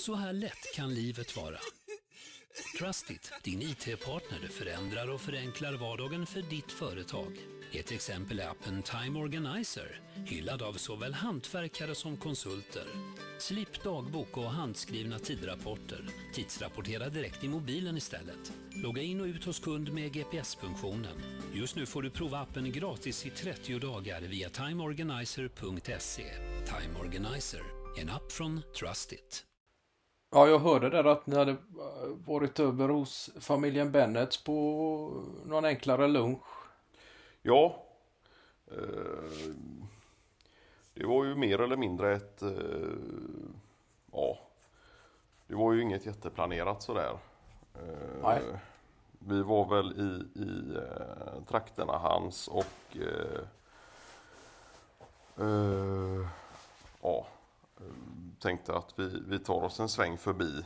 Så här lätt kan livet vara. Trustit, din IT-partner, förändrar och förenklar vardagen för ditt företag. Ett exempel är appen Time Organizer, hyllad av såväl hantverkare som konsulter. Slipp dagbok och handskrivna tidrapporter. Tidsrapportera direkt i mobilen istället. Logga in och ut hos kund med GPS-funktionen. Just nu får du prova appen gratis i 30 dagar via timeorganizer.se. Time Organizer, en app från Trustit. Ja, jag hörde där att ni hade varit över hos familjen Bennets på någon enklare lunch. Ja. Eh, det var ju mer eller mindre ett... Eh, ja. Det var ju inget jätteplanerat sådär. Eh, Nej. Vi var väl i, i eh, trakterna hans och... Eh, eh, ja. Tänkte att vi, vi tar oss en sväng förbi.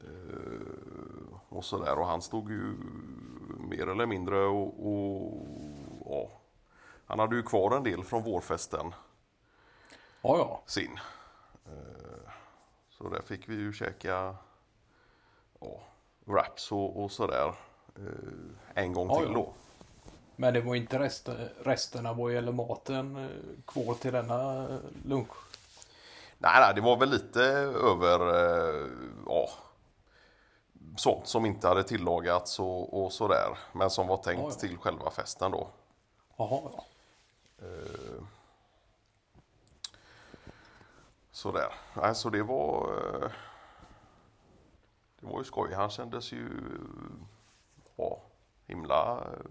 Eh, och sådär. Och han stod ju mer eller mindre och, och ja, han hade ju kvar en del från vårfesten Ja, ja. sin. Eh, Så där fick vi ju käka ja, wraps och, och sådär eh, en gång Ja, till ja. då. Men det var inte resten, resterna vad gäller maten eh, kvar till denna eh, lunch. Nej, nej, det var väl lite över eh, ja, sånt som inte hade tillagats och, och sådär. Men som var tänkt Ja, ja. till själva festen då. Jaha, ja. Eh, Sådär. Nej, så det var... eh, Det var ju skoj. Han kändes ju... Ja, himla eh,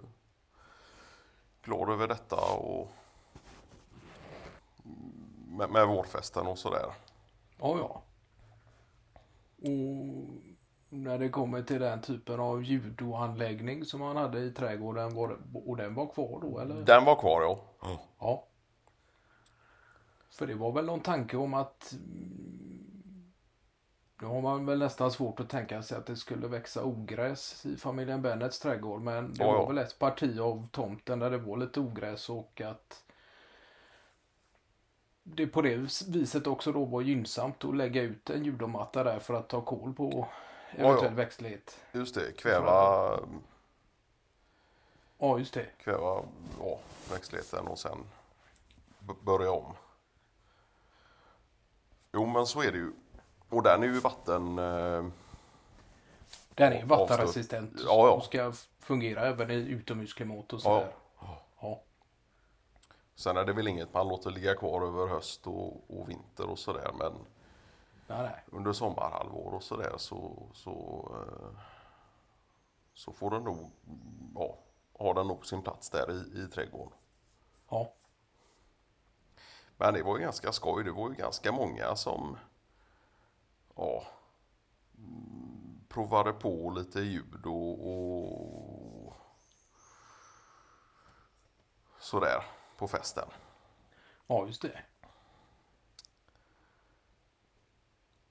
glad över detta och med, med vårfesten och sådär. Ja, ja. Och när det kommer till den typen av judoanläggning som man hade i trädgården, var det, och den var kvar då eller? Den var kvar ja. Ja. För det var väl någon tanke om att mm, nu har man väl nästan svårt att tänka sig att det skulle växa ogräs i familjen Bennets trädgård. Men det var väl ett parti av tomten där det var lite ogräs och att det på det viset också då var gynnsamt att lägga ut en judomatta där för att ta koll på eventuell ja. växtlighet. Just det, kväva, Ja, just det. kväva ja, växtligheten och sen börja om. Jo men så är det ju. Och den är ju vatten... Eh, Den är Ja, vattenresistent Ja, ja. och ska fungera även i utomhusklimat och ja. sådär. Ja. Sen är det väl inget man låter ligga kvar över höst och, och vinter och sådär. Men Nej, nej. under sommarhalvår och sådär så, så, eh, så får den nog, ja, har den nog sin plats där i, i trädgården. Ja. Men det var ju ganska skoj. Det var ju ganska många som ja, provade på lite ljud och, och sådär på festen. Ja, just det.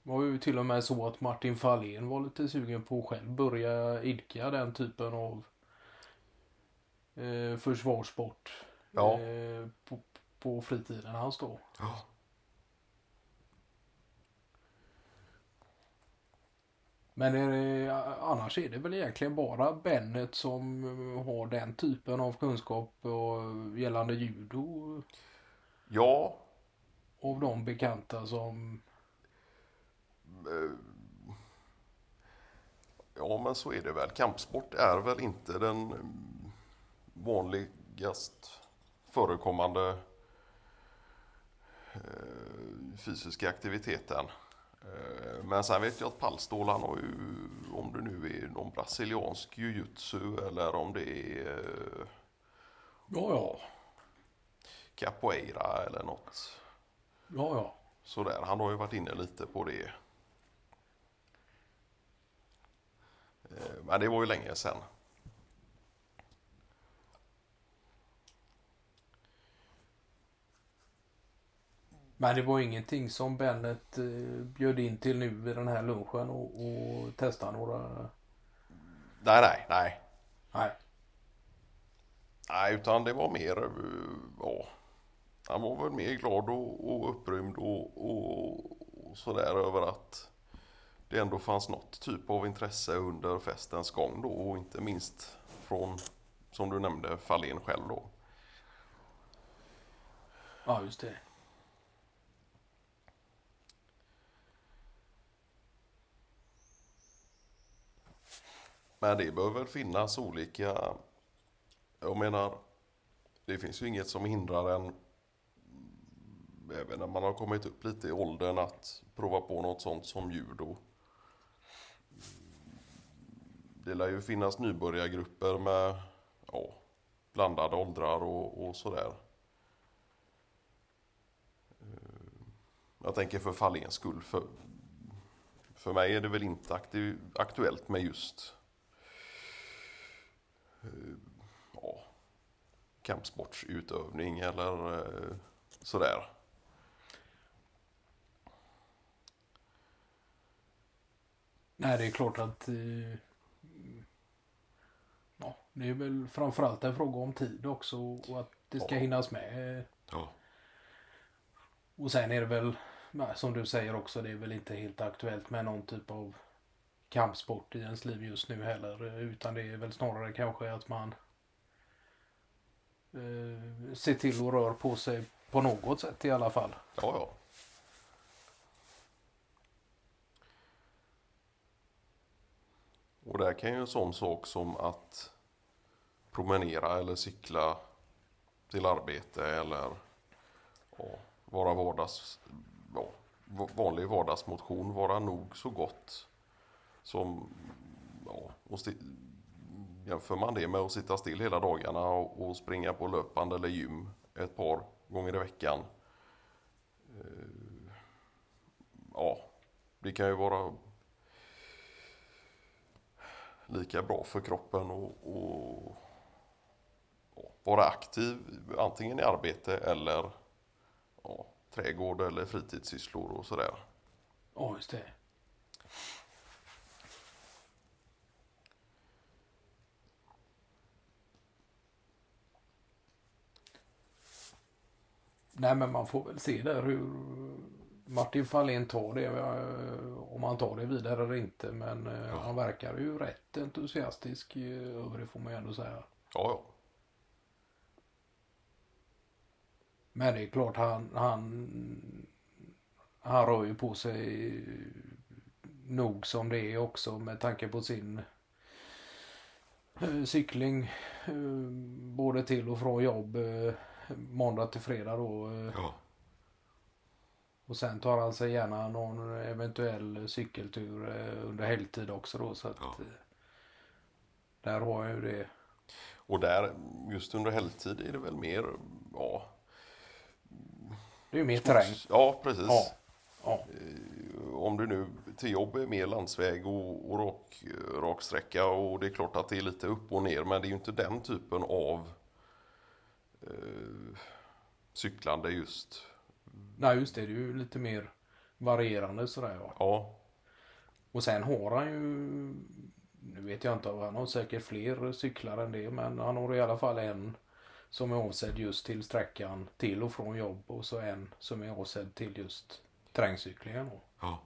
Det var ju till och med så att Martin Fahlén var lite sugen på att själv börja idka den typen av eh, försvarssport Ja. eh, på, på fritiden hans då. Ja. Men är det, annars är det väl egentligen bara Bennet som eh, har den typen av kunskap och, gällande judo Ja, av de bekanta som ja men så är det väl. Kampsport är väl inte den mm, vanligast förekommande eh, fysiska aktiviteten. Eh, Men sen vet jag att pallstål han har ju, om det nu är någon brasiliansk jujutsu eller om det är eh, Ja, ja. capoeira eller något Ja, ja. sådär. Han har ju varit inne lite på det. Eh, Men det var ju länge sedan. Men det var ingenting som Bennet eh, bjöd in till nu vid den här lunchen och, och testa några... Nej, nej, nej. Nej. Nej, utan det var mer, eh, ja, han var väl mer glad och, och upprymd och, och, och sådär över att det ändå fanns något typ av intresse under festens gång då och inte minst från, som du nämnde, Fahlén själv då. Ja, just det. Men det bör väl finnas olika, jag menar, det finns ju inget som hindrar en, även när man har kommit upp lite i åldern, att prova på något sånt som judo. Det lär ju finnas nybörjargrupper med ja, blandade åldrar och, och sådär. Jag tänker för Falléns skull. För, för mig är det väl inte aktiv, aktuellt med just eh, ja, kampsportsutövning eller eh, sådär. Nej, det är klart att eh, ja, det är väl framförallt en fråga om tid också och att det ska Ja. hinnas med. Ja. Och sen är det väl, som du säger också, det är väl inte helt aktuellt med någon typ av kampsport i ens liv just nu heller. Utan det är väl snarare kanske att man eh, ser till att röra på sig på något sätt i alla fall. Ja, ja. Och där kan ju en sån sak som att promenera eller cykla till arbete eller ja, vara vardags, ja, vanlig vardagsmotion vara nog så gott som ja, och jämför man det med att sitta still hela dagarna och, och springa på löpande eller gym ett par gånger i veckan eh, ja, det kan ju vara lika bra för kroppen och, och och vara aktiv antingen i arbete eller ja, trädgård eller fritidssysslor och sådär. Ja, just det. Nej, men man får väl se där hur Martin Fahlén tar det. eh, Om han tar det vidare eller inte. Men eh, han verkar ju rätt entusiastisk eh, över det får man ju ändå säga. Ja, ja. Men det är klart han, han, han rör ju på sig nog som det är också med tanke på sin cykling både till och från jobb måndag till fredag då. Eh, ja. och sen tar han sig gärna någon eventuell cykeltur eh, under helgtid också då. Så att, Ja. eh, där har jag ju det. Och där, just under helgtid är det väl mer, ja. Det är ju mer terräng. Ja, precis. Ja. Ja. om du nu till jobb är mer landsväg och, och rak, raksträcka och det är klart att det är lite upp och ner men det är ju inte den typen av eh, cyklande just. Nej just det, det är ju lite mer varierande sådär ja. Ja, Och sen har han ju, nu vet jag inte, han har säkert fler cyklar än det, men han har i alla fall en som är avsedd just till sträckan till och från jobb och så en som är avsedd till just terrängcyklingen. ja,